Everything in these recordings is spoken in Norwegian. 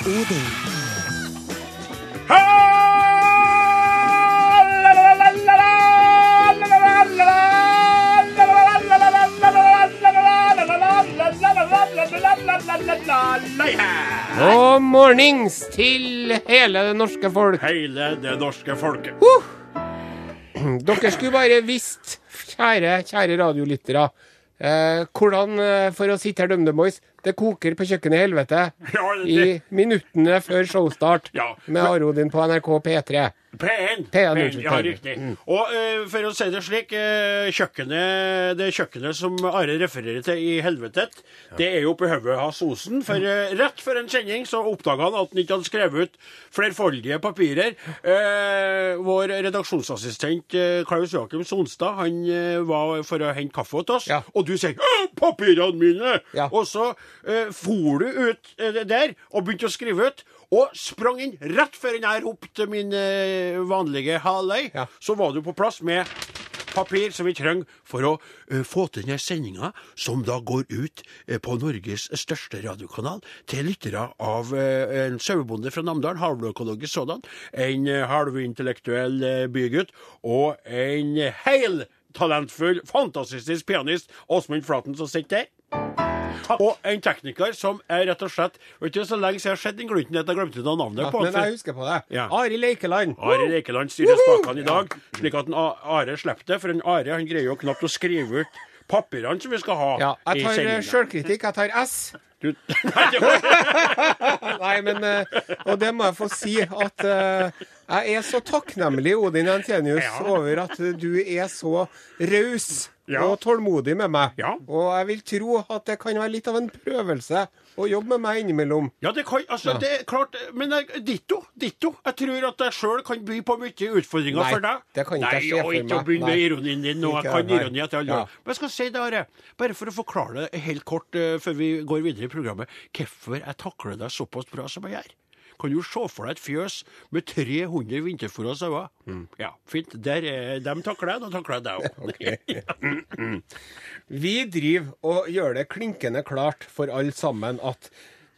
Odin. Og mornings til hele det norske folk. Hele det norske folket. Dere skulle bare visst, kjære, kjære radiolyttere, eh, hvordan, eh, for å sitte her dømde, boys, det koker på kjøkkenet i helvete Ja, det- i minuttene før showstart Ja. med Arodin på NRK P3. P1. P1, ja, P1. riktig. Og uh, for å si det slik, uh, kjøkkenet, det kjøkkenet som Are refererer til i helvetet, det er jo på hodet hans Osen. For uh, rett før en sending så oppdaga han at han ikke hadde skrevet ut flerfoldige papirer. Vår redaksjonsassistent Klaus Jakim Sonstad han var for å hente kaffe til oss, Ja. og du sier 'Papirene mine!' Ja. Og så eh, for du ut eh, der og begynte å skrive ut. Og sprang inn rett før jeg ropte min eh, vanlige halløy. Ja. Så var du på plass med papir som vi trenger for å uh, få til denne sendinga, som da går ut uh, på Norges største radiokanal til lyttere av uh, en sauebonde fra Namdalen, halvøkologisk sådan, en halvintellektuell bygutt og en hel talentfull, fantastisk pianist, Åsmund Flaten, som sitter der. Og en tekniker som er rett og slett Vet du, Så lenge siden jeg har sett den glunten at jeg glemte navnet på men han. jeg husker på det. Ja. Ari Leikeland. Ari Leikeland styrer spakene i dag, slik at en Are slipper det. For en Are han greier jo knapt å skrive ut papirene som vi skal ha Ja, jeg tar eh, sjølkritikk. Jeg tar S. Du- Nei, men eh, Og det må jeg få si at eh, jeg er så takknemlig, Odin Antenius, Ja. over at du er så raus Ja. og tålmodig med meg. Ja. Og jeg vil tro at det kan være litt av en prøvelse å jobbe med meg innimellom. Ja, det kan Altså, det er klart Men jeg, ditto. Ditto. Jeg tror at jeg sjøl kan by på mye utfordringer Nei, for deg. det kan ikke Nei, jeg se og for ikke å begynne med ironien din nå. Jeg kan nei. ironi etter alle Ja. Men jeg skal si det, Are. Bare for å forklare det helt kort uh, før vi går videre i programmet, hvorfor jeg takler deg såpass bra som jeg gjør. Kan du se for deg et fjøs med 300 vinterfòra sauer? Mm. Ja, fint. Der er, dem takler jeg, da takler jeg deg òg. Vi driver og gjør det klinkende klart for alle sammen at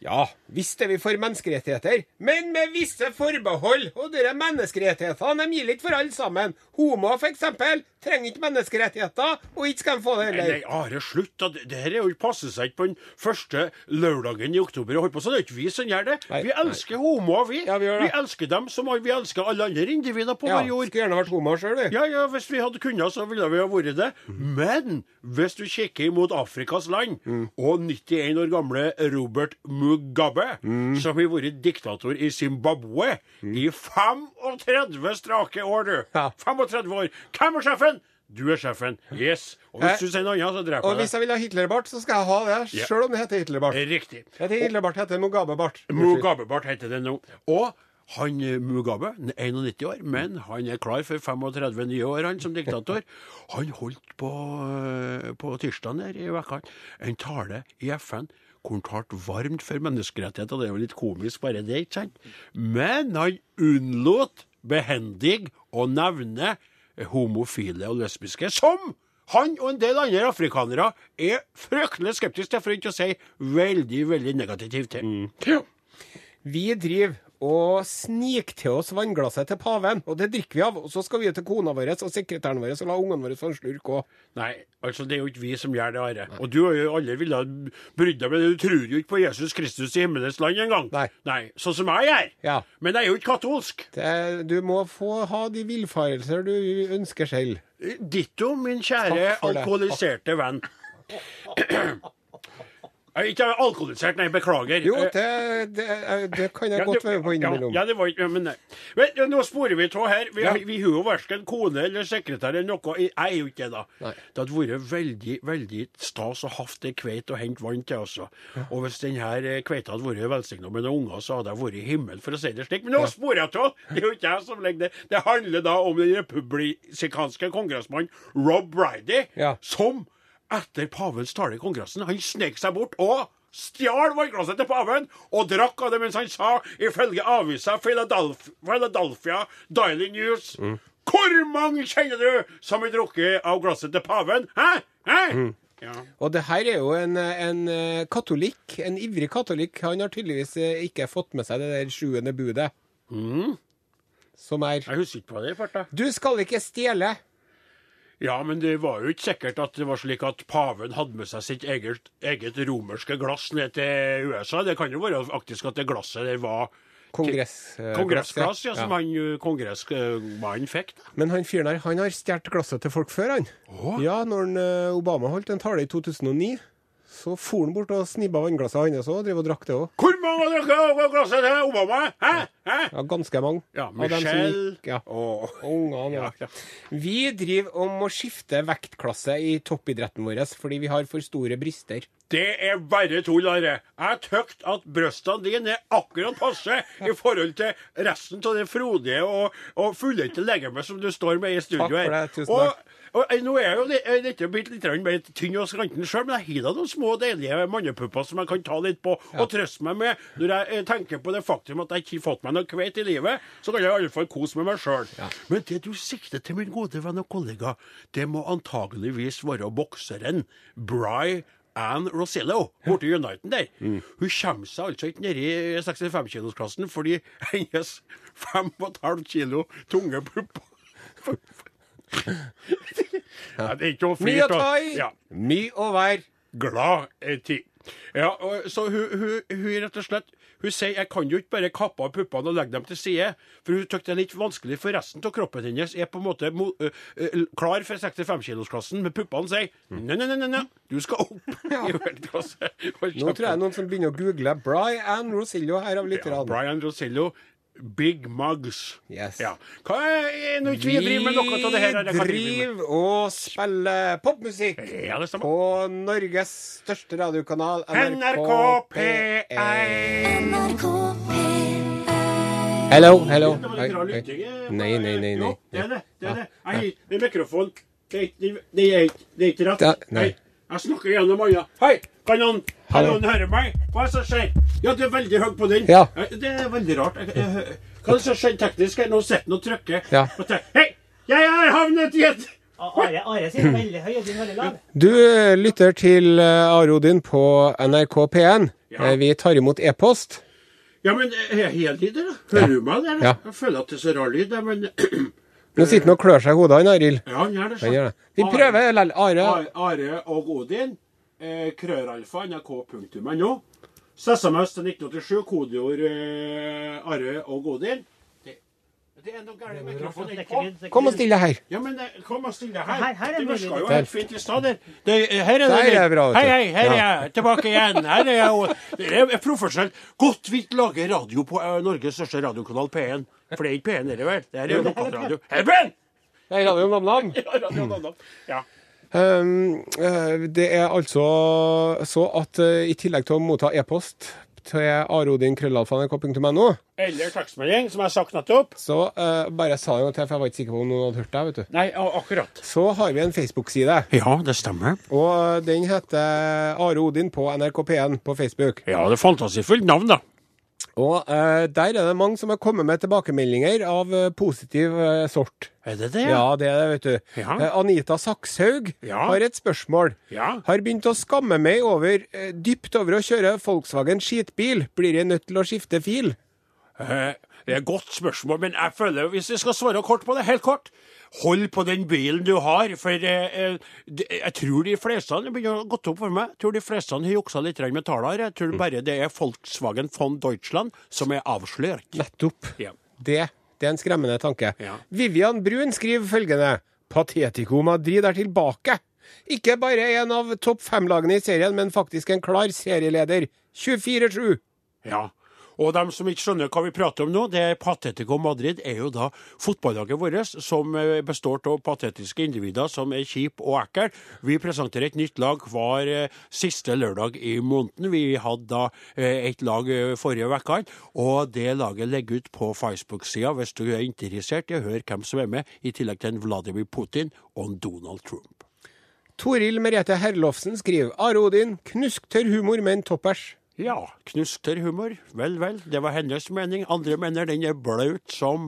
ja, visst er vi for menneskerettigheter, men med visse forbehold. Og de menneskerettighetene de gir ikke for alle sammen. Homoer, eksempel, trenger ikke menneskerettigheter, og ikke skal de få det heller. nei, Are, slutt. da. Det det her er jo passer seg ikke på den første lørdagen i oktober. og på, så det er ikke vi som gjør det. Nei, vi elsker homoer, vi. Ja, vi gjør det. elsker dem som vi elsker alle andre individer på Ja, vår jord. skulle gjerne vært homo sjøl, vi. Ja, ja, hvis vi hadde kunnet, så ville vi ha vært det. Men hvis du kikker imot Afrikas land, og 91 år gamle Robert Mugabe, som har vært diktator i Zimbabwe i 35 strake år, du. Ja. 35 år. Hvem er sjefen? Du er sjefen. Yes. Og hvis Eh, du sier noe annet, så dreper Og jeg hvis jeg vil ha Hitlerbart, så skal jeg ha det, sjøl om det heter Hitlerbart. Riktig. Det Heter Hitlerbart heter Mugabe-bart. Mugabe-bart heter det nå. Og han eh, Mugabe, er 91 år, men han er klar for 35 nye år han som diktator. Han holdt på, eh, på tirsdag her i vekka en tale i FN han talte varmt for menneskerettigheter. Det er jo litt komisk bare det, ikke sant? Men han unnlot behendig å nevne homofile og lesbiske, som han og en del andre afrikanere er fryktelig skeptiske til, for ikke å si veldig, veldig negativt til. Ja. Vi driver og snike til oss vannglasset til paven, og det drikker vi av. Og så skal vi til kona vår og sekretæren vår og la ungene våre få en slurk òg. Nei, altså det er jo ikke vi som gjør det, Are. Og du har jo aldri villet brydd deg med det. Du tror jo ikke på Jesus Kristus i himmelens land engang. Nei. Nei. Sånn som jeg gjør. Ja. Men jeg er jo ikke katolsk. Det, du må få ha de villfarelser du ønsker selv. Ditto, min kjære alkoholiserte venn. Er ikke alkoholisert, nei, beklager. Jo, Eh, det, det, det kan jeg Ja, godt være på innimellom. Ja, ja, det var ikke Men nei. Men, ja, nå sporer vi av her. Vi, Ja. vi har jo verken kone eller sekretær eller noe. Jeg er jo ikke det. Nei. Det hadde vært veldig veldig stas å hatt ei kveit å hente vann til, altså. Og hvis denne kveita hadde vært velsigna med noen unger, så hadde jeg vært i himmelen, for å si det slik. Men nå sporer jeg av! Det er jo ikke jeg som legger det. Det handler da om den republikanske kongressmannen Rob Brady, Ja. som etter pavens tale i Kongressen Han snek seg bort og stjal vannglasset til paven og drakk av det mens han sa, ifølge avisa Philadelphia, Philadelphia Daily News Hvor mange kjenner du som har drukket av glasset til paven? Hæ? Hæ? Ja. Og det her er jo en, en eh, katolikk, en ivrig katolikk. Han har tydeligvis eh, ikke fått med seg det der sjuende budet. Som er Jeg husker ikke på det i farta. Du skal ikke stjele. Ja, men det var jo ikke sikkert at det var slik at paven hadde med seg sitt eget, eget romerske glass ned til USA. Det kan jo være faktisk at det glasset der var Kongress, eh, kongressglass, ja, ja. som han uh, kongressmannen fikk. da. Men han fyren her han har stjålet glasset til folk før, han. Oh. Ja, når han, uh, Obama holdt en tale i 2009, så for han bort og snibba vannglasset hans òg, og drev og drakk det òg. Hvor mange av dere har glasset til Obama? Hæ? Hæ? Ja, ganske mange. Ja, Michelle Ja. og Ungene, ja. Ja, ja. Vi driver om å skifte vektklasse i toppidretten vår fordi vi har for store bryster. Det er bare tull, Are. Jeg tykt at brystene dine er akkurat passe i forhold til resten av det frodige og, og fullendte legemet som du står med i studio Takk for her. det, tusen og, takk. og, eh, nå er jo dette blitt litt mer tynn og skranten sjøl, men jeg har da noen små deilige mannepupper som jeg kan ta litt på og trøste meg med. Når jeg eh, tenker på det faktum at jeg ikke har fått meg noe kveit i livet, så kan jeg i alle fall kose med meg sjøl. Men det du sikter til, min gode venn og kollega, det må antageligvis være bokseren Bry Ann Rosillo borte i Uniten der. Mm. Hun kommer seg altså ikke ned i 65-kilosklassen fordi hennes 5,5 kilo tunge pupper ja, Det er ikke noe Mye flirt. å ta i, Ja mye å være. glad i. Ja, og, så hun, hun, hun rett og slett Hun sier jeg kan jo ikke bare kappe av puppene og legge dem til side, for hun syns det er litt vanskelig, for resten av kroppen hennes er på en måte mo, ø, ø, klar for 65-kilosklassen, men puppene sier nei, nei, nei, nei, du skal opp i verdensklasse. Nå tror jeg noen som begynner å google Bry Ann Rosillo her av ja, lytterne. Brian Rosillo, Big Mugs. Yes. Ja. Hva er nå ikke vi driver med noe av det her, vi driver og spiller popmusikk Ja, det på Norges største radiokanal, NRK P1. P1. NRK P1 Hello, hello. Hei, hei. Nei, nei, nei. Jo, nei. det er det. det, er det. Mikrofon. Det er ikke, det er ikke, det er ikke rett. Nei. Jeg snakker gjennom øya. Hei, kan noen, kan noen høre meg? Hva er det som skjer? Ja, det er veldig høyt på den. Ja. Eh, Det er veldig rart. Hva er det som skjer teknisk? Nå sitter han og trykker. Ja. Hei, jeg har havnet i et Are, Are sier veldig høy, og din veldig lav. Du eh, lytter til eh, Are Odin på NRK P1. Ja. Vi tar imot e-post. Ja, men er jeg helt i det, da? Hører du meg der? Ja. Jeg føler at det er så rar lyd, men Nå sitter han og klør seg i hodet, han Arild. Ja, han gjør det. Han gjør det. Vi prøver. Are, Are og Odin. Eh, krøralfa nrk.no. SMS til 1987, kodeord uh, Are og Godin. Det, det er noe galt med mikrofonen. Er er ikke Kom og still deg her. Ja, men eh, kom og still deg her. Her- her er det virka jo helt fint i stad. Her er det Der er bra, vet Hei, du. hei, her er jeg tilbake igjen. Her er jeg Det er profesjonelt. Godt vi lager radio på uh, Norges største radiokanal P1. For det er ikke P1, er det vel? Det er jo lokalradio. Her er P1! Det er Radio Nam-Nam. Ja, radio, Namnam. Ja. Um, eh, det er altså så at eh, i tillegg til å motta e-post til arodinkrøllalfa.nrk.no, Eller tekstmelding, som jeg har sagt nettopp. så uh, bare sa jeg noe til, for jeg var ikke sikker på om noen hadde hørt det. vet du. Nei, akkurat. Så har vi en Facebook-side, Ja, det stemmer. og den heter Are Odin på NRK P1 på Facebook. Ja, det er fantasifullt navn, da. Og eh, der er det mange som har kommet med tilbakemeldinger av eh, positiv eh, sort. Er det det? Ja, det er det, vet du. Ja. Eh, Anita Sakshaug Ja. har et spørsmål. Ja. Har begynt å skamme meg over, eh, dypt over å kjøre Volkswagen skitbil. Blir jeg nødt til å skifte fil? Eh, det er et godt spørsmål, men jeg føler, hvis jeg skal svare kort på det, helt kort Hold på den bilen du har, for eh, eh, jeg tror de fleste Det begynner å gått opp for meg. Jeg tror de fleste har juksa litt med tallene. her. Jeg tror bare det er Volkswagen von Deutschland som er avslørt. Nettopp. Ja. Det, det er en skremmende tanke. Ja. Vivian Brun skriver følgende. Patetico Madrid er tilbake. Ikke bare en av topp fem-lagene i serien, men faktisk en klar serieleder. 24-7. Ja. Og de som ikke skjønner hva vi prater om nå, det er Patetico Madrid er jo da fotballaget vårt, som eh, består av patetiske individer som er kjipe og ekle. Vi presenterer et nytt lag hver eh, siste lørdag i måneden. Vi hadde da eh, et lag forrige uke, og det laget ligger ut på Facebook-sida hvis du er interessert i å høre hvem som er med, i tillegg til en Vladimir Putin og en Donald Trump. Toril Merete Herlofsen skriver Are Odin, knusktørr humor, men toppers. Ja, knusktørr humor. Vel, vel. Det var hennes mening. Andre mener den er blaut som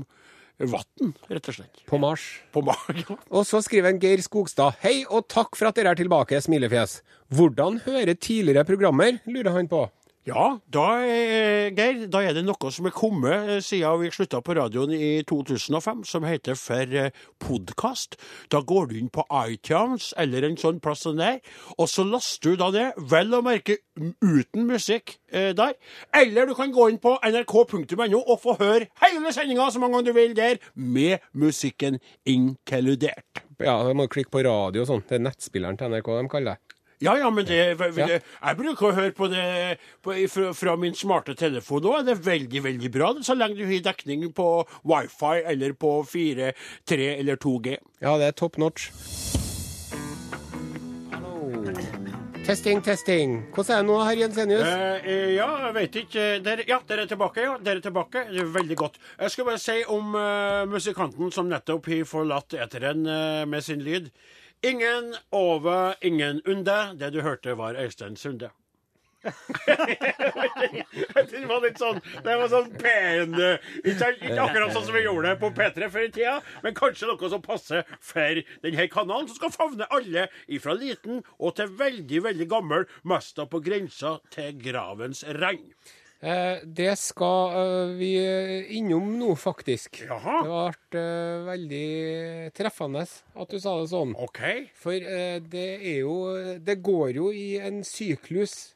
vann, rett og slett. På Mars. På magen. Og så skriver en Geir Skogstad. Hei og takk for at dere er tilbake, smilefjes. Hvordan hører tidligere programmer, lurer han på. Ja, da, eh, Geir, da er det noe som er kommet eh, siden vi slutta på radioen i 2005, som heter for eh, podkast. Da går du inn på iTunes eller en sånn plass som der, og så laster du da det, vel å merke uten musikk eh, der. Eller du kan gå inn på nrk.no og få høre hele sendinga så mange ganger du vil der, med musikken inkludert. Ja, da må du klikke på radio og sånn. Det er nettspilleren til NRK de kaller det. Ja, ja, men det, det, Ja. jeg bruker å høre på det på, fra, fra min smarte telefon òg. Er det veldig, veldig bra, så lenge du har dekning på wifi eller på 4, 3 eller 2G. Ja, det er top notch. Hallo. Testing, testing. Hvordan er det nå, herr Jensenius? Eh, eh, ja, jeg vet ikke. Der, ja, dere er tilbake. ja, dere er tilbake. Det er veldig godt. Jeg skal bare si om uh, musikanten som nettopp har forlatt eteren uh, med sin lyd. Ingen over, ingen under. Det du hørte, var Øystein Sunde. det var litt sånn Det var sånn pen eh, Ikke, ikke akkurat sånn som vi gjorde det på P3 før i tida, men kanskje noe som passer for denne kanalen, som skal favne alle ifra liten og til veldig, veldig gammel, mest da på grensa til gravens regn. Eh, det skal eh, vi innom nå, faktisk. Jaha. Det ble eh, veldig treffende at du sa det sånn. OK. For eh, det er jo Det går jo i en syklus,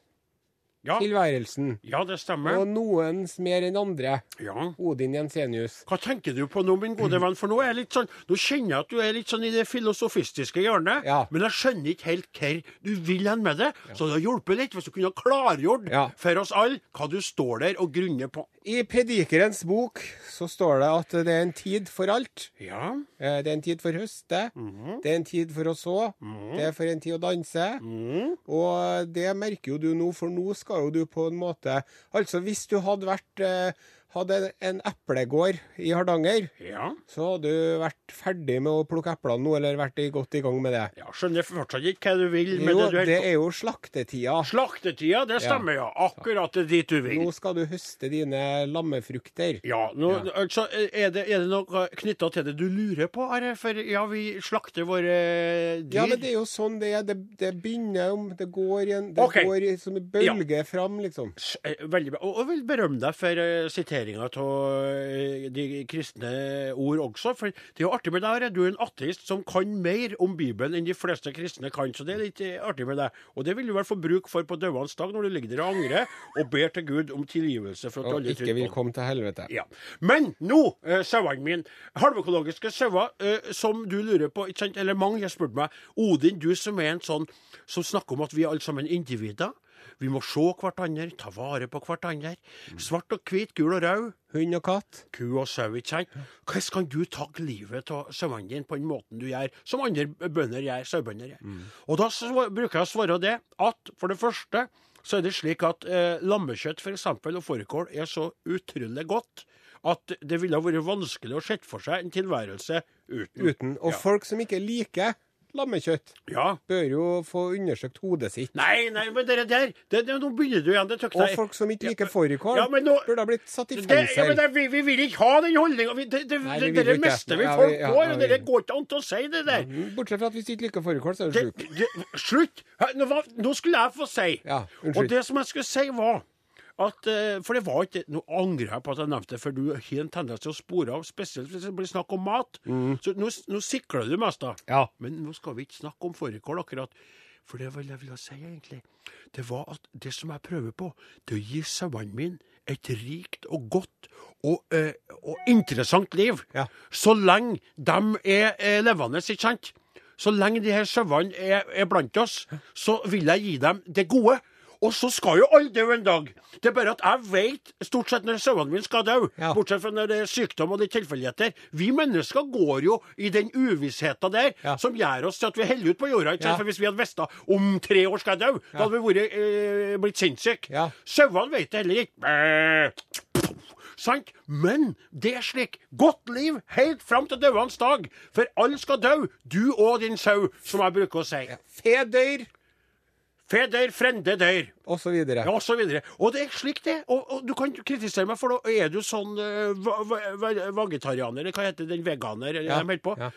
Ja, tilværelsen. ja det stemmer. Og noens mer enn andre. Ja. Odin Jensenius. Hva tenker du på nå, min gode venn? For nå er jeg litt sånn Nå kjenner jeg at du er litt sånn i det filosofistiske hjørnet, Ja. men jeg skjønner ikke helt hvor du vil hen med det. Så det har hjulpet litt hvis du kunne ha klargjort for oss alle hva du står der og grunner på. I Predikerens bok så står det at det er en tid for alt. Ja. Eh, Det er en tid for høste. Mhm. Det er en tid for å så. Det er for en tid å danse. Mhm. Og det merker jo du nå, for nå skal jo du på en måte Altså, hvis du hadde vært eh, hadde en eplegård i Hardanger, Ja. så hadde du vært ferdig med å plukke eplene nå, eller vært godt i gang med det. ja. Skjønner fortsatt ikke hva du vil med Jo, det du holder Det er jo slaktetida. Slaktetida, det stemmer, ja. Akkurat det dit du vil. Nå skal du høste dine lammefrukter. Ja, nå, altså, er det, er det noe knytta til det du lurer på, Are? For ja, vi slakter våre dyr. Ja, men det er jo sånn det er. Det, det begynner om Det går en Det okay. går som en bølge fram, liksom. Eh, Veldig bra. Og og vil berømme deg for uh, siteringa av de kristne ord også. For det er jo artig med deg. Du er en ateist som kan mer om Bibelen enn de fleste kristne kan. Så det er litt eh, artig med deg. Og det vil du vel få bruk for på dødens dag, når du ligger der og angrer og ber til Gud om tilgivelse for at du Og aldri ikke på vil ikke vil komme til helvete. Ja. Men nå, eh, sauene mine. Halvøkologiske sauer eh, som du lurer på, ikke sant? eller mange har spurt meg. Odin, du som er en sånn som snakker om at vi er alle sammen individer. Vi må se hverandre, ta vare på hverandre. Svart og hvit, gul og rød. Hund og katt. Ku og sau, ikke sant? Hvordan kan du ta livet av sauene dine på den måten du gjør, som andre bønder gjør, sauebønder gjør? Og da bruker jeg å svare det at for det første så er det slik at eh, lammekjøtt for eksempel, og fårikål er så utrolig godt at det ville vært vanskelig å sette for seg en tilværelse uten. Uten. Og Ja. folk som ikke liker lammekjøtt, Ja. bør jo få undersøkt hodet sitt. Nei, nei, men det der det, det, Nå begynner du igjen. Det tøkte Og folk som ikke liker fårikål, Ja, men nå- burde ha blitt satt i fengsel. ja, men det, vi, vi vil ikke ha den holdninga. Det, det, Nei, det, vi mister vi Ja, folk ja, og vi- Det går ikke an til å si det der. Bortsett fra at hvis du ikke liker fårikål, så er du sjuk. slutt! Nå, nå skulle jeg få si. Ja, og det som jeg skulle si, var at eh, For det var ikke Nå angrer jeg på at jeg nevnte det, for du har en tendens til å spore av, spesielt hvis det blir snakk om mat. Så nå, nå sikler du mest, da. Mm. Ja. Men nå skal vi ikke snakke om fårikål, akkurat. For det vil jeg ville si, egentlig, det var at det som jeg prøver på, det er å gi sauene mine et rikt og godt og, eh, og interessant liv. Ja. Så lenge de er, er levende, ikke sant? Så lenge de her sauene er, er blant oss, så vil jeg gi dem det gode. Og så skal jo alle dø en dag. Det er bare at jeg vet stort sett når sauene mine skal dø. Ja. Bortsett fra når det er sykdom og litt tilfeldigheter. Vi mennesker går jo i den uvissheten der Ja. som gjør oss til at vi holder ut på jorda. Ikke? Ja. For hvis vi hadde visst om tre år skal jeg dø, da hadde vi vært, eh, blitt sinnssyke. Ja. Sauene vet det heller ikke. Sant? Men det er slik. Godt liv helt fram til dødens dag. For alle skal dø. Du og din sau, som jeg bruker å si. Fe dør. Fe dør, frende dør. Og så videre. Ja, og så videre. Og det er slik det. Og, og du kan kritisere meg, for da er du sånn uh, vegetarianer, eller hva heter den veganer, Ja, de holder på. ja.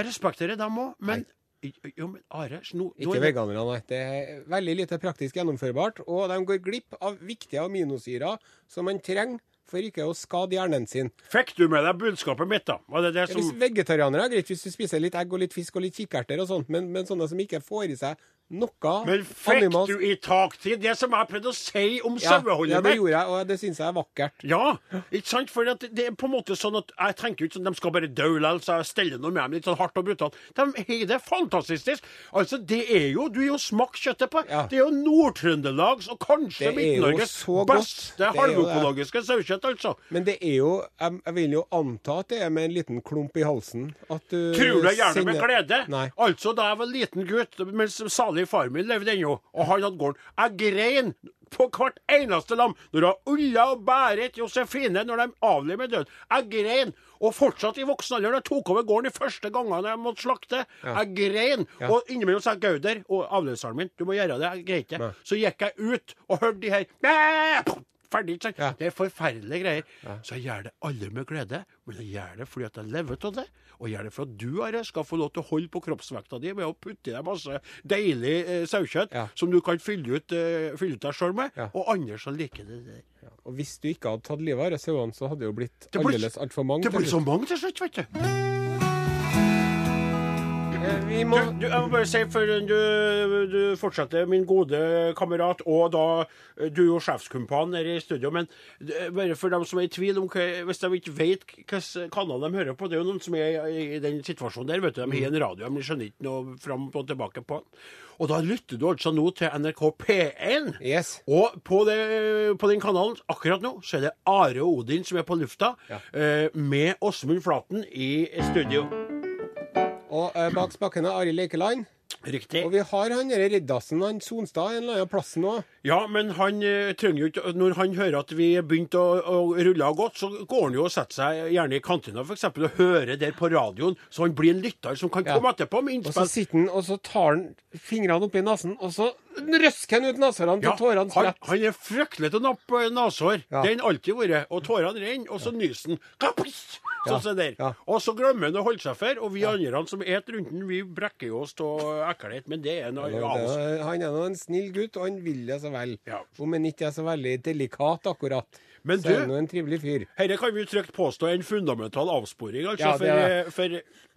Jeg respekterer dem òg, men Jo, men Are, nå Ikke er det- nei. Det er veldig lite praktisk gjennomførbart. Og de går glipp av viktige aminosyrer som man trenger for ikke å skade hjernen sin. Fikk du med deg budskapet mitt, da? Det det Hvis vegetarianere er greit hvis du spiser litt egg og litt fisk og litt kikkerter og sånt, men, men sånne som ikke får i seg noe Men fikk animals- du i taktid det som jeg prøvde å si om ja, saueholdet ja, det gjorde jeg, og det syns jeg er vakkert. Ja, ikke sant? For det er på en måte sånn at jeg tenker ikke sånn de skal bare dø likevel, så jeg steller noe med dem litt sånn hardt og brutalt. De det fantastisk. Altså, det er jo Du har jo smakt kjøttet på. Ja. Det er jo Nord-Trøndelags og kanskje er Midt-Norges beste er halvøkologiske sauekjøtt, altså. Men det er jo Jeg, jeg vil jo anta at det er med en liten klump i halsen at du Tror du jeg gjør det med glede? Nei. Altså, da jeg var liten gutt, mens salig far min levde ennå, og han hadde gården Jeg grein på hvert eneste lam når jeg Ulla og bæret Josefine når de avlivet med død. Jeg grein. Og fortsatt i voksen alder, da jeg tok over gården de første gangene jeg måtte slakte. Jeg grein. Og innimellom sa Gauder og avløseren min du må gjøre det, jeg greier ikke. Så gikk jeg ut og hørte de her Bæ! Ferdig? Ja. Det er forferdelige greier. Så jeg gjør det alle med glede, men jeg gjør det fordi at jeg lever av det. Og jeg gjør det for at du Are, skal få lov til å holde på kroppsvekta di med å putte i deg masse deilig eh, sauekjøtt Ja. som du kan fylle ut, eh, fylle ut deg sjøl med. Ja. Og andre som liker det der. Og hvis du ikke hadde tatt livet av sauene, så hadde det jo blitt Det blir- aldeles altfor mange. Det blir så mange til slutt, vet du. Eh, Vi må Du, du, jeg må bare si, før du, du fortsetter, min gode kamerat, og da Du er jo sjefskumpan her i studio, men eh, bare for dem som er i tvil om hva, Hvis de ikke vet hvilken kanal de hører på Det er jo noen som er i den situasjonen der. vet du, De har en radio, de skjønner ikke noe fram og tilbake på den. Og da lytter du altså nå til NRK P1. Yes. Og på, det, på den kanalen akkurat nå så er det Are og Odin som er på lufta, eh, med Åsmund Flaten i studio. Og eh, bak spakene Arild Eikeland. Riktig. Og vi har han derre Riddarsen, han Sonstad, en eller annen plass nå. Ja, men han eh, trenger jo ikke Når han hører at vi er begynt å, å rulle av godt, så går han jo og setter seg gjerne i kantina eksempel, og hører der på radioen, så han blir en lytter som kan Ja. komme etterpå med Og så innspill. sitter han, og så tar han fingrene oppi nesen, og så røsker han ut nesehårene til tårene han, spretter. han er fryktelig til å nappe nesehår. Ja. Det har han alltid vært. Og tårene renner, og så nyser han. Kapiss! Sånn som der. ja. Og så glemmer han å holde seg for, og vi andre som et rundt den, vi brekker jo oss av ekkelhet, men det er det er- Han er nå en snill gutt, og han vil det så vel. Ja. Om han ikke er så veldig delikat akkurat, Men så er du- han en trivelig fyr. Dette kan vi trygt påstå er en fundamental avsporing, altså. Ja, det er for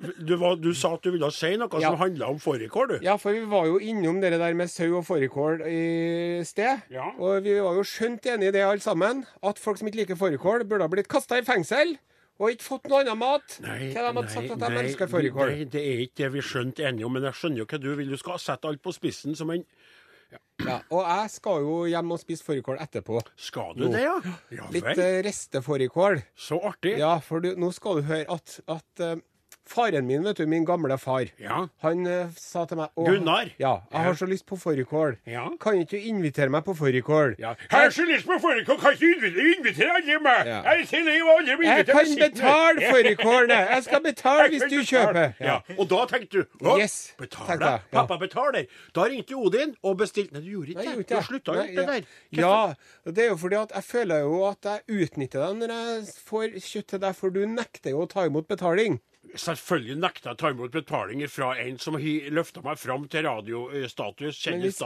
for du, var, du sa at du ville si noe Ja. som handla om fårikål, du. Ja, for vi var jo innom det der med sau og fårikål i sted. Ja. Og vi var jo skjønt enige i det alle sammen, at folk som ikke liker fårikål, burde ha blitt kasta i fengsel. Og ikke fått noe annen mat. Nei, Til de hadde sagt at de nei, elsker fårikål. Nei, det er ikke det vi skjønte enige om, men jeg skjønner jo hva du vil. Du skal sette alt på spissen som en Ja, og jeg skal jo hjem og spise fårikål etterpå. Skal du Nå. det, ja? Ja Litt uh, restefårikål. Så artig. Ja, for du, nå skal du høre at, at eh, faren min, vet du, min gamle far, Ja. han uh, sa til meg «Å, Gunnar? Ja, jeg har så lyst på fårikål. Ja. Kan ikke du invitere meg på fårikål? Ja. Jeg har så lyst på fårikål, kan ikke du invitere, alle meg? Ja. Jeg til alle Jeg kan betale fårikålene! Jeg skal betale Jeg hvis du kjøper. Ja. Og da tenkte du å, Yes, betaler? ja. Pappa betaler. Da ringte Odin og bestilte Nei, du gjorde ikke det. Du slutta jo det der. Ja, og det er jo fordi at jeg føler jo at jeg utnytter deg når jeg får kjøtt til deg, for du nekter jo å ta imot betaling. Selvfølgelig nekter jeg å ta imot betalinger fra en som løfta meg fram til radiostatus. Men hvis,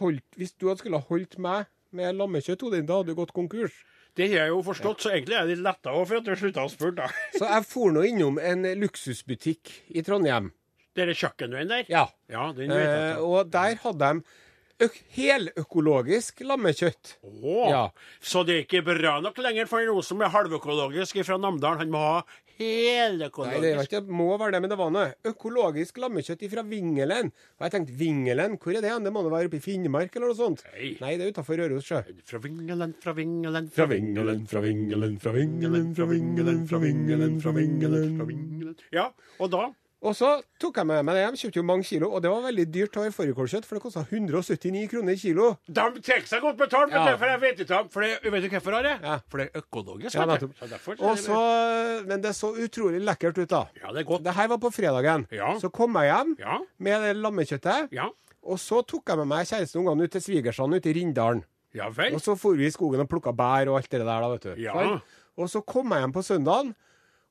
holdt, hvis du hadde skulle holdt meg med lammekjøtt, Odin, da hadde du gått konkurs. Det har jeg jo forstått, så egentlig er jeg litt letta òg for at du slutta å spørre, da. Så jeg for nå innom en luksusbutikk i Trondheim. Dere kjøkkenveien der? Ja. Ja, den vet jeg. Eh, og der hadde de øk heløkologisk lammekjøtt. Å, ja. Så det er ikke bra nok lenger for noen som er halvøkologisk fra Namdalen. Han må ha Nei, det var ikke, må være det, men det var noe. Økologisk lammekjøtt fra Vingelen. Og jeg tenkte, Vingelen, hvor er det? hen? Det må da være oppe i Finnmark eller noe sånt? Nei. Nei, det er utafor Røros sjø. Fra Vingelen, fra Vingelen, Fra Vingelen, fra Vingelen, fra Vingelen, fra Vingelen, fra Vingelen, fra Vingelen. fra Vingelen. Ja, og da Og så tok jeg med meg det hjem, kjøpte jo mange kilo, og det var veldig dyrt å ha fårikålkjøtt, for det kosta 179 kroner kilo. De tar seg godt betalt, Ja. for jeg vet ikke For det, vet du hvorfor, Are? Ja. For det er økologisk. Ja, du. Så derfor så Og det- så, men det så utrolig lekkert ut, da. Ja, det er godt. Det her var på fredagen. Ja. Så kom jeg hjem Ja, med det lammekjøttet. ja. Og så tok jeg med meg kjæresten og ungene ut til svigersand ute i Rindalen. Ja vel. Og så for vi i skogen og plukka bær og alt det der, da, vet du. Ja. Og så kom jeg hjem på søndagen,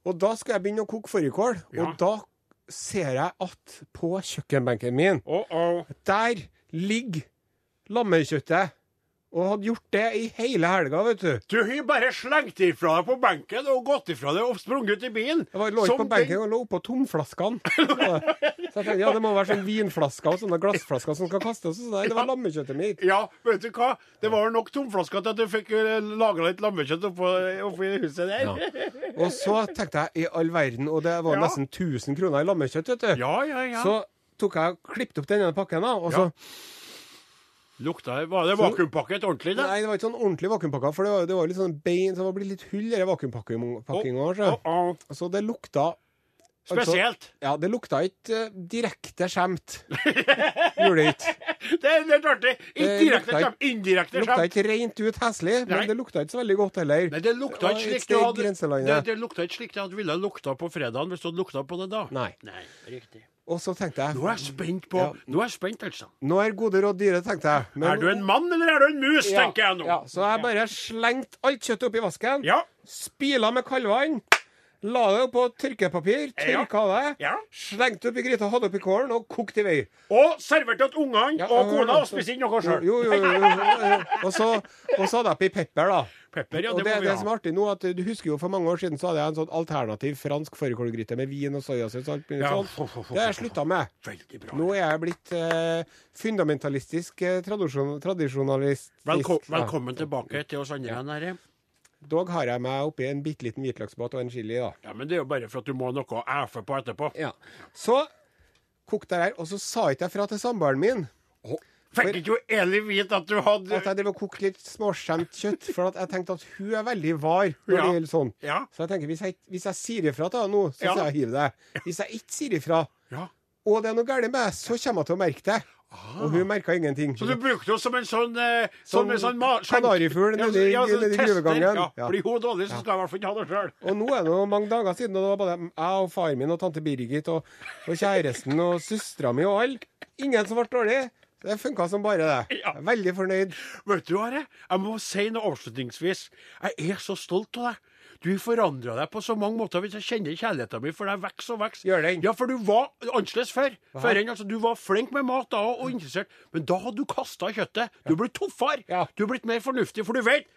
og da skal jeg begynne å koke fårikål. Ja. Og da ser jeg at på kjøkkenbenken min, Å, -oh. der ligger lammekjøttet. Og hadde gjort det i hele helga, vet du. Du har bare slengt ifra deg på benken og gått ifra deg og sprunget ut i bilen. Jeg var, lå ikke på benken jeg lå oppå tomflaskene. Så jeg tenkte ja, det må være sånn vinflasker og sånne glassflasker som skal kastes. Så nei, det var lammekjøttet mitt. Ja, vet du hva? Det var nok tomflasker til at du fikk laga litt lammekjøtt oppå, oppi huset der. Ja. Og så tenkte jeg i all verden, og det var Ja. nesten 1000 kroner i lammekjøtt, vet du. Ja, ja, ja. Så tok jeg og klippet opp denne pakken, da. Og så Lukta Var det vakuumpakket ordentlig, da? Nei, det var ikke sånn ordentlig vakuumpakka, for det var, det var litt sånn bein, så det var blitt litt hull i vakuumpakkinga. Å. Så det lukta altså- Spesielt. Ja, det lukta ikke uh, direkte skjemt. Gjorde det ikke. Det er litt artig. Ikke direkte lukta skjemt. Indirekte Det lukta ikke rent ut heslig, men det lukta ikke så veldig godt heller. Nei, det lukta ikke slik det, hadde det, det lukta ikke slik det hadde ville lukta på fredagen hvis du hadde lukta på det da. Nei. Nei, riktig. Og så tenkte jeg Nå er jeg spent på Ja. Nå er jeg spent, altså. Nå er gode råd dyre, tenkte jeg. Men- Er du en mann, eller er du en mus, Ja, tenker jeg nå. Ja, så jeg bare slengte alt kjøttet oppi vasken. Ja. Spila med kaldvann. La det på tørkepapir, tørka det. Ja. Slengte oppi gryta, hadde oppi kålen og kokte i vei. Og serverte til ungene og kona, og spiste inn noe sjøl. Jo, jo, jo, jo, jo. Og så, og så hadde jeg oppi pepper, da. Pepper, ja, og det det, må vi det som er artig nå, at du husker jo for mange år siden så hadde jeg en sånn alternativ fransk fårikålgryte med vin og soyasaus og alt mulig Ja. Det har jeg slutta med. Veldig bra. Nå er jeg blitt eh, fundamentalistisk eh, tradisjon, tradisjonalist. Velko Ja. velkommen tilbake til oss andre. Herre. Dog har jeg meg oppi en bitte liten hvitløksbåt og en chili, da. Ja, men det er jo bare for at du må ha noe å æfe på etterpå. Ja. Så kokte jeg her, og så sa ikke jeg fra til samboeren min Fikk ikke jo Eli vite at du hadde at jeg drev og kokte litt småskjemt kjøtt, for at jeg tenkte at hun er veldig var når Ja. det gjelder sånn. Ja. Så jeg tenker, hvis jeg, hvis jeg sier ifra til henne nå, så sier jeg hive det. Hvis jeg ikke sier ifra, ja. og det er noe galt med meg, så kommer jeg til å merke det. Og hun merka ingenting. Så du brukte henne som en sånn eh, Som Som en sånn kanarifugl nedi- ja, ja, nedi gruvegangen. Ja. Ja. Blir hun dårlig, så skal jeg i hvert fall ikke ha det sjøl. Og nå er det jo mange dager siden, og det var både jeg og far min og tante Birgit og, og kjæresten og søstera mi og alle. Ingen som ble dårlig. Det funka som bare det. Ja. Jeg er Veldig fornøyd. Vet du, Are, jeg må si noe avslutningsvis. Jeg er så stolt av deg. Du har forandra deg på så mange måter hvis jeg kjenner kjærligheten min for deg vokser og vokser. Gjør den. Ja, for du var annerledes før. Før altså, du var flink med mat da og interessert, men da hadde du kasta kjøttet. Du ble tøffere. Ja. Du er blitt mer fornuftig, for du vet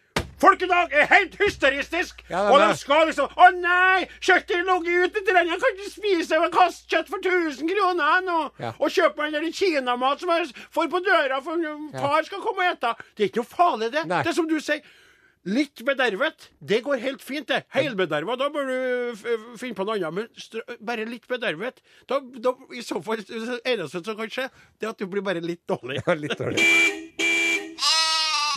Folk i dag er helt hysteristisk! Ja, og de skal liksom Å nei! Kjøttet er ligget ute til den. Jeg kan ikke spise med kaste kjøtt for 1000 kroner nå. Ja. Og kjøpe den der kinamat som jeg får på døra for far skal komme og ete. Det er ikke noe farlig, det. Nei. Det er som du sier. Litt bedervet, det går helt fint, det. Helbederva, da bør du finne på noe annet. Men bare litt bedervet, da, da i så fall det eneste som kan skje, det er at du blir bare litt dårlig. Ja, litt dårlig.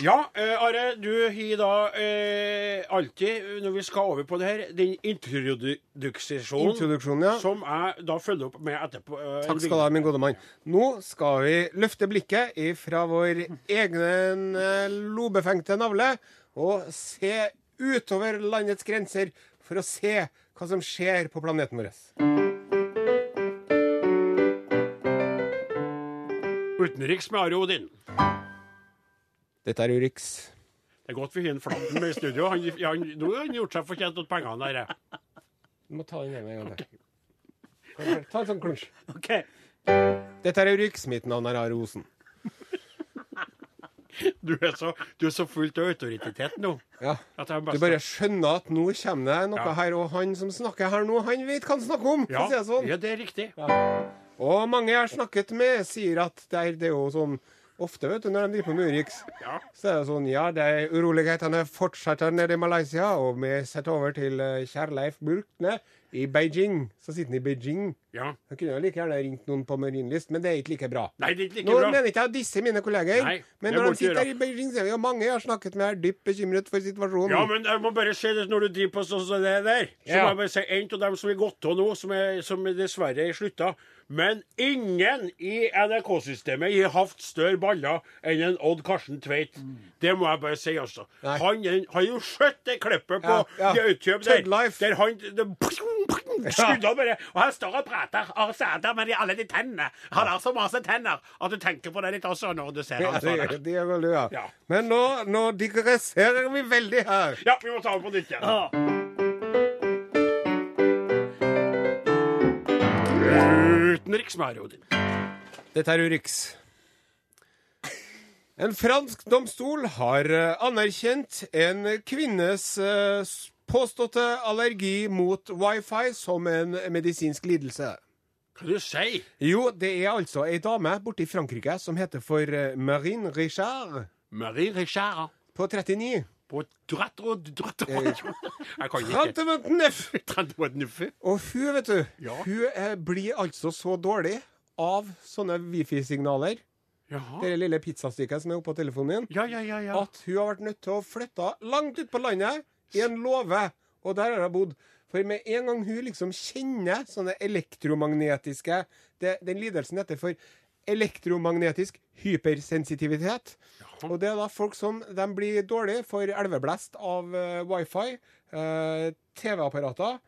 Ja, eh, Are, du har da eh, alltid, når vi skal over på det her, den introduksjonen Introduksjonen, ja. som jeg da følger opp med etterpå. eh, Takk skal du ha, min gode mann. Nå skal vi løfte blikket fra vår egen eh, lobefengte navle og se utover landets grenser for å se hva som skjer på planeten vår. Utenriks med Are Odin. Dette er Urix. Det er godt vi har en Flaten med i studio. Han, han, nå har han gjort seg fortjent til pengene eh. Du må ta den ene en gang til. Ta en sånn klunsj. OK. Dette er Urix. Mitt navn er Are Osen. Du er så, du er så fullt av autoritet nå. Ja. At jeg Du bare skjønner at nå kommer det noe Ja. her, og han som snakker her nå, han vet hva han snakker om. ja, si det sånn. ja, det er riktig. Og mange jeg har snakket med, sier at det er, det er jo sånn Ofte, vet du, når de driver på Murix, Ja. så er det sånn Ja, er urolighetene fortsetter nede i Malaysia, og vi setter over til eh, Kjærleif Burkne i Beijing. Så sitter han i Beijing. ja. Han kunne jo like gjerne ringt noen på Marienlyst, men det er ikke like bra. Nei, det er ikke like Nå bra. mener ikke jeg å disse mine kolleger, Nei, men når de sitter her i Beijing, så er vi jo mange jeg har snakket med, er dypt bekymret for situasjonen. Ja, men jeg må bare si det når du driver på sånn som det der. Så Ja. må jeg bare si en av dem som er gått av nå, som, er, som dessverre er slutta. Men ingen i NRK-systemet har hatt større baller enn en Odd Karsten Tveit. Det må jeg bare si, altså. Nei. Han har jo skjøtt det klippet på Ja, ja. YouTube der. Der han det, Skudde bare. Og han står og prater og sæder med de, alle de tennene. Han har så masse tenner at du tenker på det litt også når du ser Ja, sånn. det, det gjør vel ja. Ja. Men nå, nå digresserer vi veldig her. Ja, vi må ta den på nytt igjen. Ja. Utenriks med Odin. Dette er Urix. En fransk domstol har eh, anerkjent en kvinnes eh, påståtte allergi mot wifi som en medisinsk lidelse. Hva du sier Jo, det er altså ei dame borte i Frankrike som heter for eh, Marine Richard Marine Richard på 39. på droite og droite Jeg kan ikke. 39. 39. Og hun, vet du, Ja. hun eh, blir altså så dårlig av sånne wifi-signaler, Jaha. det lille pizzastykket som er oppå telefonen din, Ja, ja, ja. ja. at hun har vært nødt til å flytte langt ut på landet i en låve. Og der har hun bodd. For med en gang hun liksom kjenner sånne elektromagnetiske det, Den lidelsen heter for elektromagnetisk hypersensitivitet. Og det er da folk som de blir dårlige for elveblest av uh, wifi, uh, TV-apparater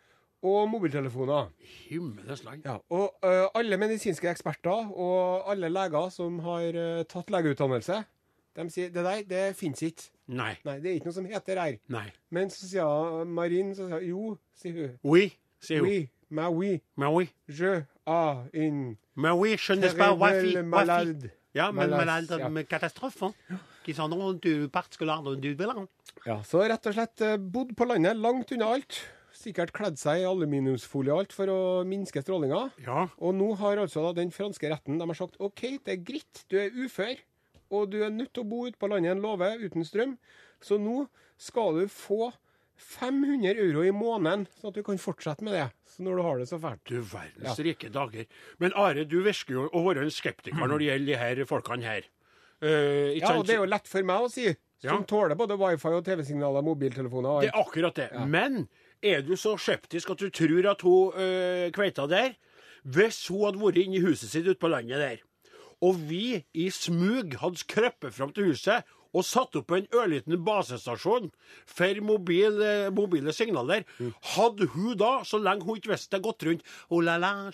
og mobiltelefoner. Himmelens land. Ja, og uh, alle medisinske eksperter og alle leger som har uh, tatt legeutdannelse, de sier det der, det fins ikke. Nei. Nei, det er ikke noe som heter her. Nei. Men så sier Marin så sier, Jo, sier hun. Oui, sier hun. Oui, mais oui, oui. je a une Mais oui, je ne sais pas wifi. terrible malade. Ja, men Malade, ja. med katastrofe. Qui sont dans du particular du bilan. Ja, så rett og slett bodd på landet, langt unna alt. Sikkert kledd seg i aluminiumsfolie og alt for å minske strålinga. Ja. Og nå har altså da den franske retten de har sagt OK, det er greit, du er ufør, og du er nødt til å bo ute på landet en låve uten strøm, så nå skal du få 500 euro i måneden, sånn at du kan fortsette med det så når du har det så fælt. Du verdens rike dager. Men Are, du virker jo å være en skeptiker når det gjelder de her folkene her. Uh, Ja, og det er jo lett for meg å si, som Ja. tåler både wifi og TV-signaler, mobiltelefoner og Det er akkurat det. Men er du så skeptisk at du tror at hun uh, kveita der Hvis hun hadde vært inne i huset sitt ute på landet der, og vi i smug hadde krøpet fram til huset og satt opp en ørliten basestasjon for mobil, eh, mobile signaler, hadde hun da, så lenge hun ikke visste det, gått rundt oh, la, la,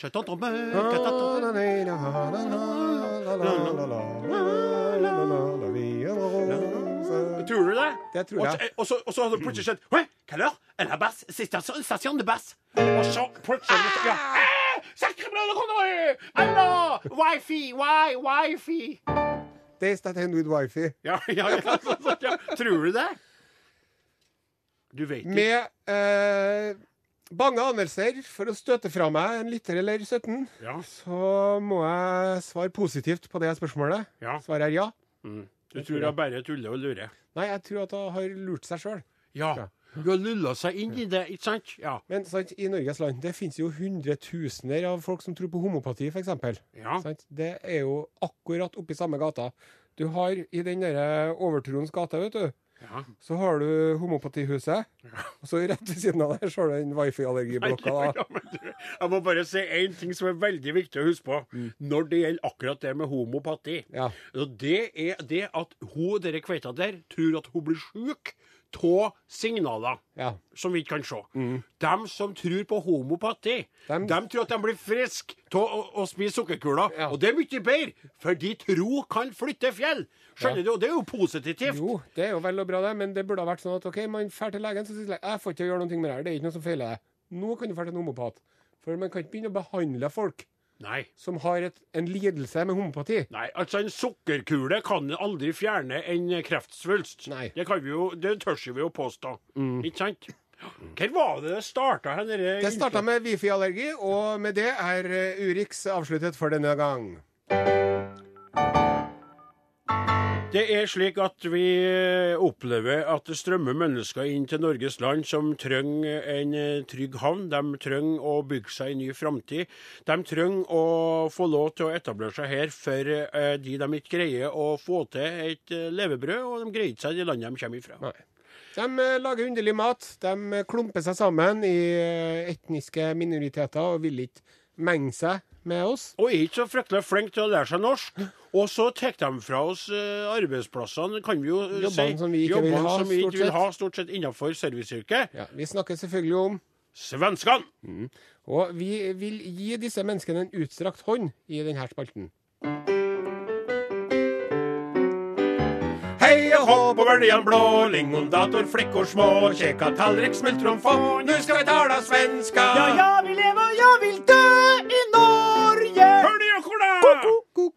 Tror du det? Det tror jeg. Og så, hadde det plutselig skjedd er? En er bass, stasjon, de bass. Og så plutselig ja. Ah, Sacre bleu! Alors, wifi, wi, wifi. Days that end with wifi. Ja, ja, ja, ja. Tror du det? Du vet ikke. Med eh, bange anelser for å støte fra meg en liter eller 17, Ja, så må jeg svare positivt på det spørsmålet. ja. Svaret er ja. Du tror hun bare tuller og lurer. Nei, jeg tror at hun har lurt seg sjøl. Ja. Hun har lulla seg inn i det, ikke sant? Ja. Men sant, i Norges land det finnes jo hundretusener av folk som tror på homopati, f.eks. Ja. Sant? Det er jo akkurat oppi samme gata. Du har i den derre Overtroens gate, vet du, ja. så har du homopatihuset. Og så rett ved siden av der så har du den wifi-allergiblokka. Ja, du, jeg må bare si én ting som er veldig viktig å huske på når det gjelder akkurat det med homopati. Ja. Det er det at hun dere kveita der tror at hun blir sjuk av signaler Ja. som vi ikke kan se. De som tror på homopati, de tror at de blir friske av å, å spise sukkerkuler. Ja. Og det er mye bedre, for de tro kan flytte fjell. Skjønner du? Og det er jo positivt. Jo, det er jo vel og bra, det, men det burde ha vært sånn at OK, man drar til legen, så sier legen jeg får ikke gjøre noe med det her, det er ikke noe som feiler deg. Nå kan du dra til en homopat. For man kan ikke begynne å behandle folk Nei. som har et, en lidelse med homopati. Nei, altså en sukkerkule kan aldri fjerne en kreftsvulst. Nei. Det kan vi jo, det tør vi jo påstå. Ikke sant? Hvor var det det starta? Det starta med wifi-allergi, og med det er eh, Urix avsluttet for denne gang. Det er slik at vi opplever at det strømmer mennesker inn til Norges land som trenger en eh, trygg havn. De trenger å bygge seg en ny framtid. De trenger å få lov til å etablere seg her for eh, de de ikke greier å få til et eh, levebrød, og de greier ikke seg i det landet de kommer ifra. Nei. De eh, lager underlig mat. De eh, klumper seg sammen i eh, etniske minoriteter og vil ikke menge seg med oss. Og er ikke så fryktelig flink til å lære seg norsk. Og så tar de fra oss eh, arbeidsplassene, kan vi jo eh, Jobbene si. som vi ikke vil ha, som vi stort ikke vil sett. ha, stort sett innenfor serviceyrket. Ja, vi snakker selvfølgelig om svenskene. Og vi vil gi disse menneskene en utstrakt hånd i denne spalten. Hei og hå på bøljan blå, lingondator, flickor små, kjeka tallrik, smultron få, nu skal vi tala svenska. Ja, jag vill leva och jag vill dö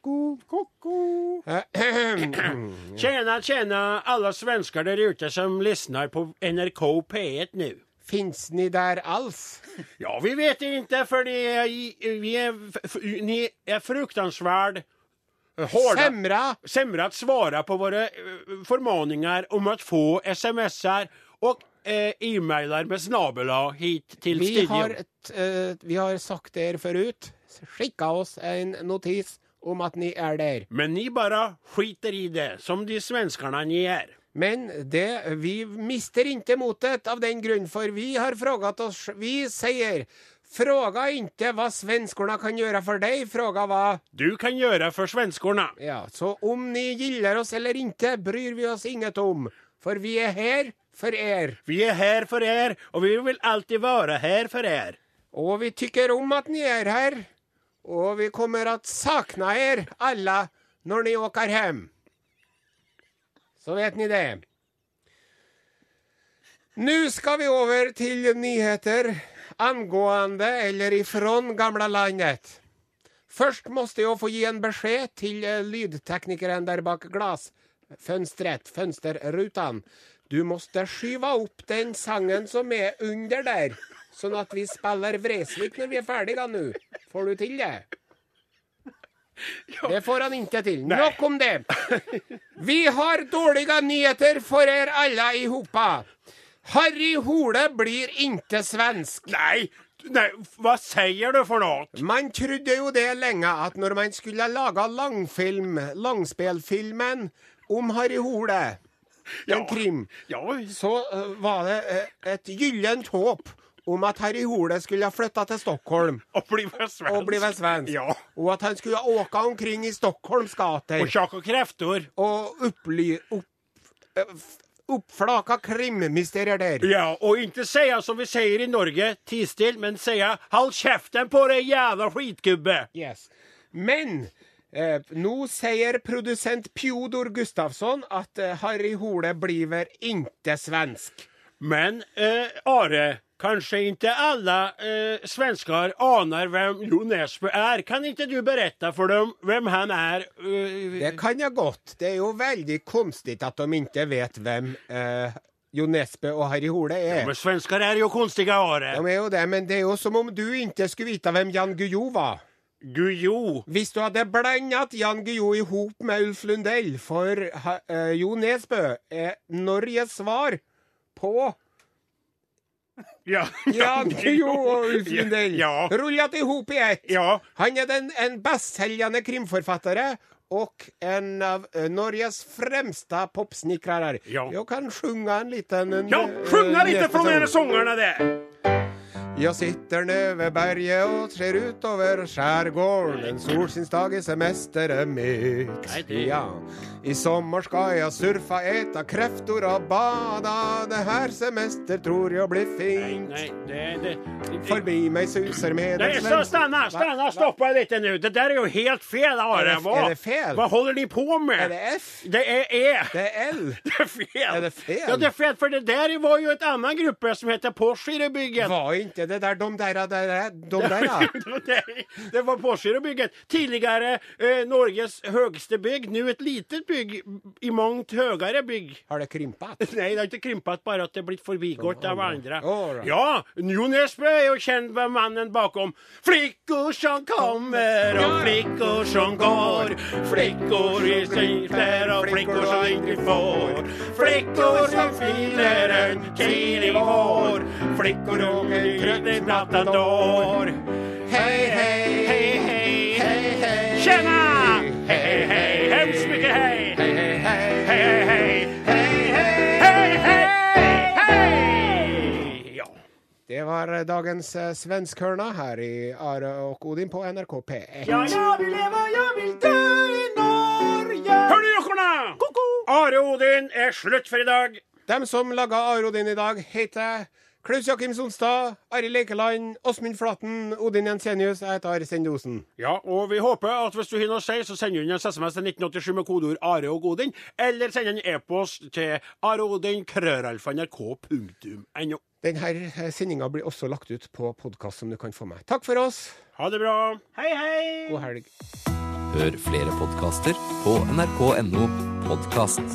Ko-ko, ko-ko. Tjena, tjena alle svensker der ute som lyssnar på NRK P1 nu. Fins ni der alls? Ja, vi vet inte för ni er i- vi är, f- f- ni är fruktansvärd eh, hårda. Semra? sämre att svara på våra eh, förmaningar om att få smsar och eh, e-mailar med snabela hit till Vi studion. har, et, eh, vi har sagt det forut. Skicka oss en notis om at ni er der. Men ni bare skiter i det, som de svenskene ni er. Men det, vi mister ikke motet av den grunn, for vi har frågat oss Vi sier Fråga inte hva svenskorna kan gjøre for deg, fråga hva Du kan gjøre for svenskorna. Ja, så om ni gillar oss eller ikke, bryr vi oss inget om. For vi er her for er. Vi er her for er og vi vil alltid være her for er. Og vi tykker om at ni er här. Och vi kommer att sakna er alla når ni åker hjem. Så vet ni det. Nå skal vi over til nyheter angående eller ifrån gamla landet. Først måste jeg få gi en beskjed till eh, lydteknikeren der bak glasfönstret, fönsterrutan. Du måste skyve opp den sangen som er under där, så at vi spiller Vresvik når vi er ferdige nå. Får du til det? Det får han ikke til. Nei. Nok om det. Vi har dårlige nyheter för er i hopa. Harry Hole blir inte svensk. Nei, Nei, hva sier du for noe? Man trodde jo det lenge at når man skulle lage langfilm, langspelfilmen om Harry Hole, en Ja. krim, Ja, så eh, var det eh, et gyllent håp om at Harry Hole skulle flytta til Stockholm Og bli svensk. og bli svensk. Ja. Og at han skulle åka omkring i Stockholms gater sjakk tjocka krefter. og upply... Opp, eh, oppflaka krimmysterier der. Ja, og ikke sier som vi sier i Norge, tistill, men sier 'hold kjeften på deg, jævla skitgubbe. Yes. Men eh, nå sier produsent Pjodor Gustafsson at eh, Harry Hole blir ikke svensk. Men eh, Are, kanske ikke alle eh, svensker aner hvem Jo Nesbø er. Kan ikke du berette for dem hvem han er? Uh, Det kan jeg godt. Det er jo veldig konstig at de ikke vet hvem eh, Jo Nesbø og Harry Hole er. Men svensker er jo konstige året. De er jo det, men det er jo som om du ikke skulle vite hvem Jan Guillou var. Gujo. Hvis du hadde blandet Jan Guillou i hop med Ulf Lundell, for eh, Jo Nesbø er Norges svar på Ja. ja, og Ulf Lundell. Ja. Rullet ihop i ett. Ja. Han er den, en bestselgende krimforfattere. Og en av eh, Norges fremste popsnekrere. Ja. Jeg kan sjunga en liten... en, Ja, synge litt fra liten från sång. Jag sitter nede ved berget og ser ut skjærgården. En solskinnsdag i semester mitt. ja. I sommer skal jeg surfa, äta kreftor og bada Det her semester tror jeg blir fint Forbi det... det, det mig susar med en så stanna, stanna, stoppa litt nu. Det der er jo helt fel, Are. Hva, det- det fel? hva holder de på med? Er det F? Det er E. Det er L. Det er fel. Er det fel? Ja, det er feil, for det der var jo et annen gruppe som heter Porscherebygget. Var inte det der, dom der, der, där der, där? Det var Porscherebygget. Tidligere eh, Norges høyeste bygg, nå et litet bygg i mångt høyere bygg. Har det krympet? Nei, det har ikke krympet, bare at det er blitt forbigått av andre. Ja, Jo Nesbø er jo kjent med mannen bakom Flikkor som kommer og flikkor som går Flikkor i sykler, og flikkor som ikke får Flikkor som finner en vår Flickor åker i Matador Hej, hej, hej, hej, hej, hej Tjena! Hej, hej, hemskt mycket hej Hej, hej, hej. Hej, hej, hej, hej, hej! Ja. Det var dagens eh, svenskhörna här i Are och Odin på NRK P1. Ja, jag vill leva, jag vill dö i Norge. Hør du, Koko! Are Odin er slutt for i dag. Dem som laga Are Odin i dag, heter Klaus Jakim Sonstad, Arild Leikeland, Åsmund Flaten, Odin Jensenius. Jeg heter Are Sendosen. Ja, og vi håper at hvis du har noe å si, så sender du inn en SMS til 1987 med kodeord Are og Odin, eller send en e-post til areodin.krøralfa.nrk.no. Denne sendinga blir også lagt ut på podkast som du kan få med. Takk for oss. Ha det bra. Hei, hei. God helg. Hør flere podkaster på nrk.no podkast.